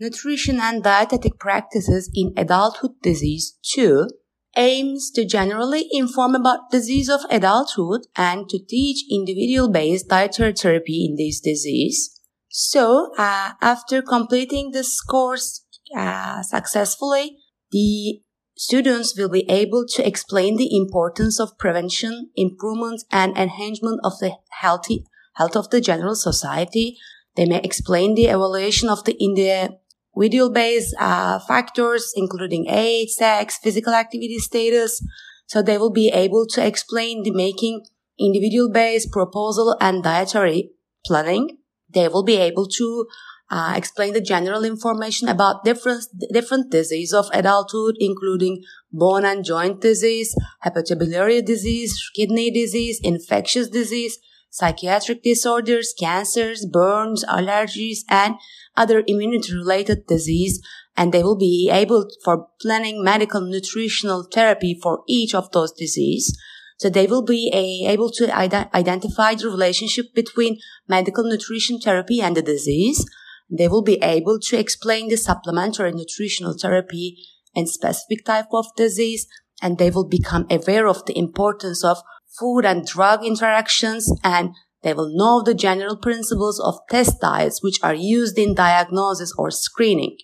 Nutrition and Dietetic Practices in Adulthood Disease 2 aims to generally inform about disease of adulthood and to teach individual-based dietary therapy in this disease. So, uh, after completing this course uh, successfully, the students will be able to explain the importance of prevention, improvement, and enhancement of the healthy health of the general society. They may explain the evaluation of the individual-based uh, factors, including age, sex, physical activity status. So they will be able to explain the making individual-based proposal and dietary planning. They will be able to uh, explain the general information about different different disease of adulthood, including bone and joint disease, hepatobiliary disease, kidney disease, infectious disease, psychiatric disorders, cancers, burns, allergies, and other immunity related disease. And they will be able for planning medical nutritional therapy for each of those disease. So they will be able to ide- identify the relationship between medical nutrition therapy and the disease. They will be able to explain the supplementary nutritional therapy and specific type of disease and they will become aware of the importance of food and drug interactions and they will know the general principles of test diets which are used in diagnosis or screening.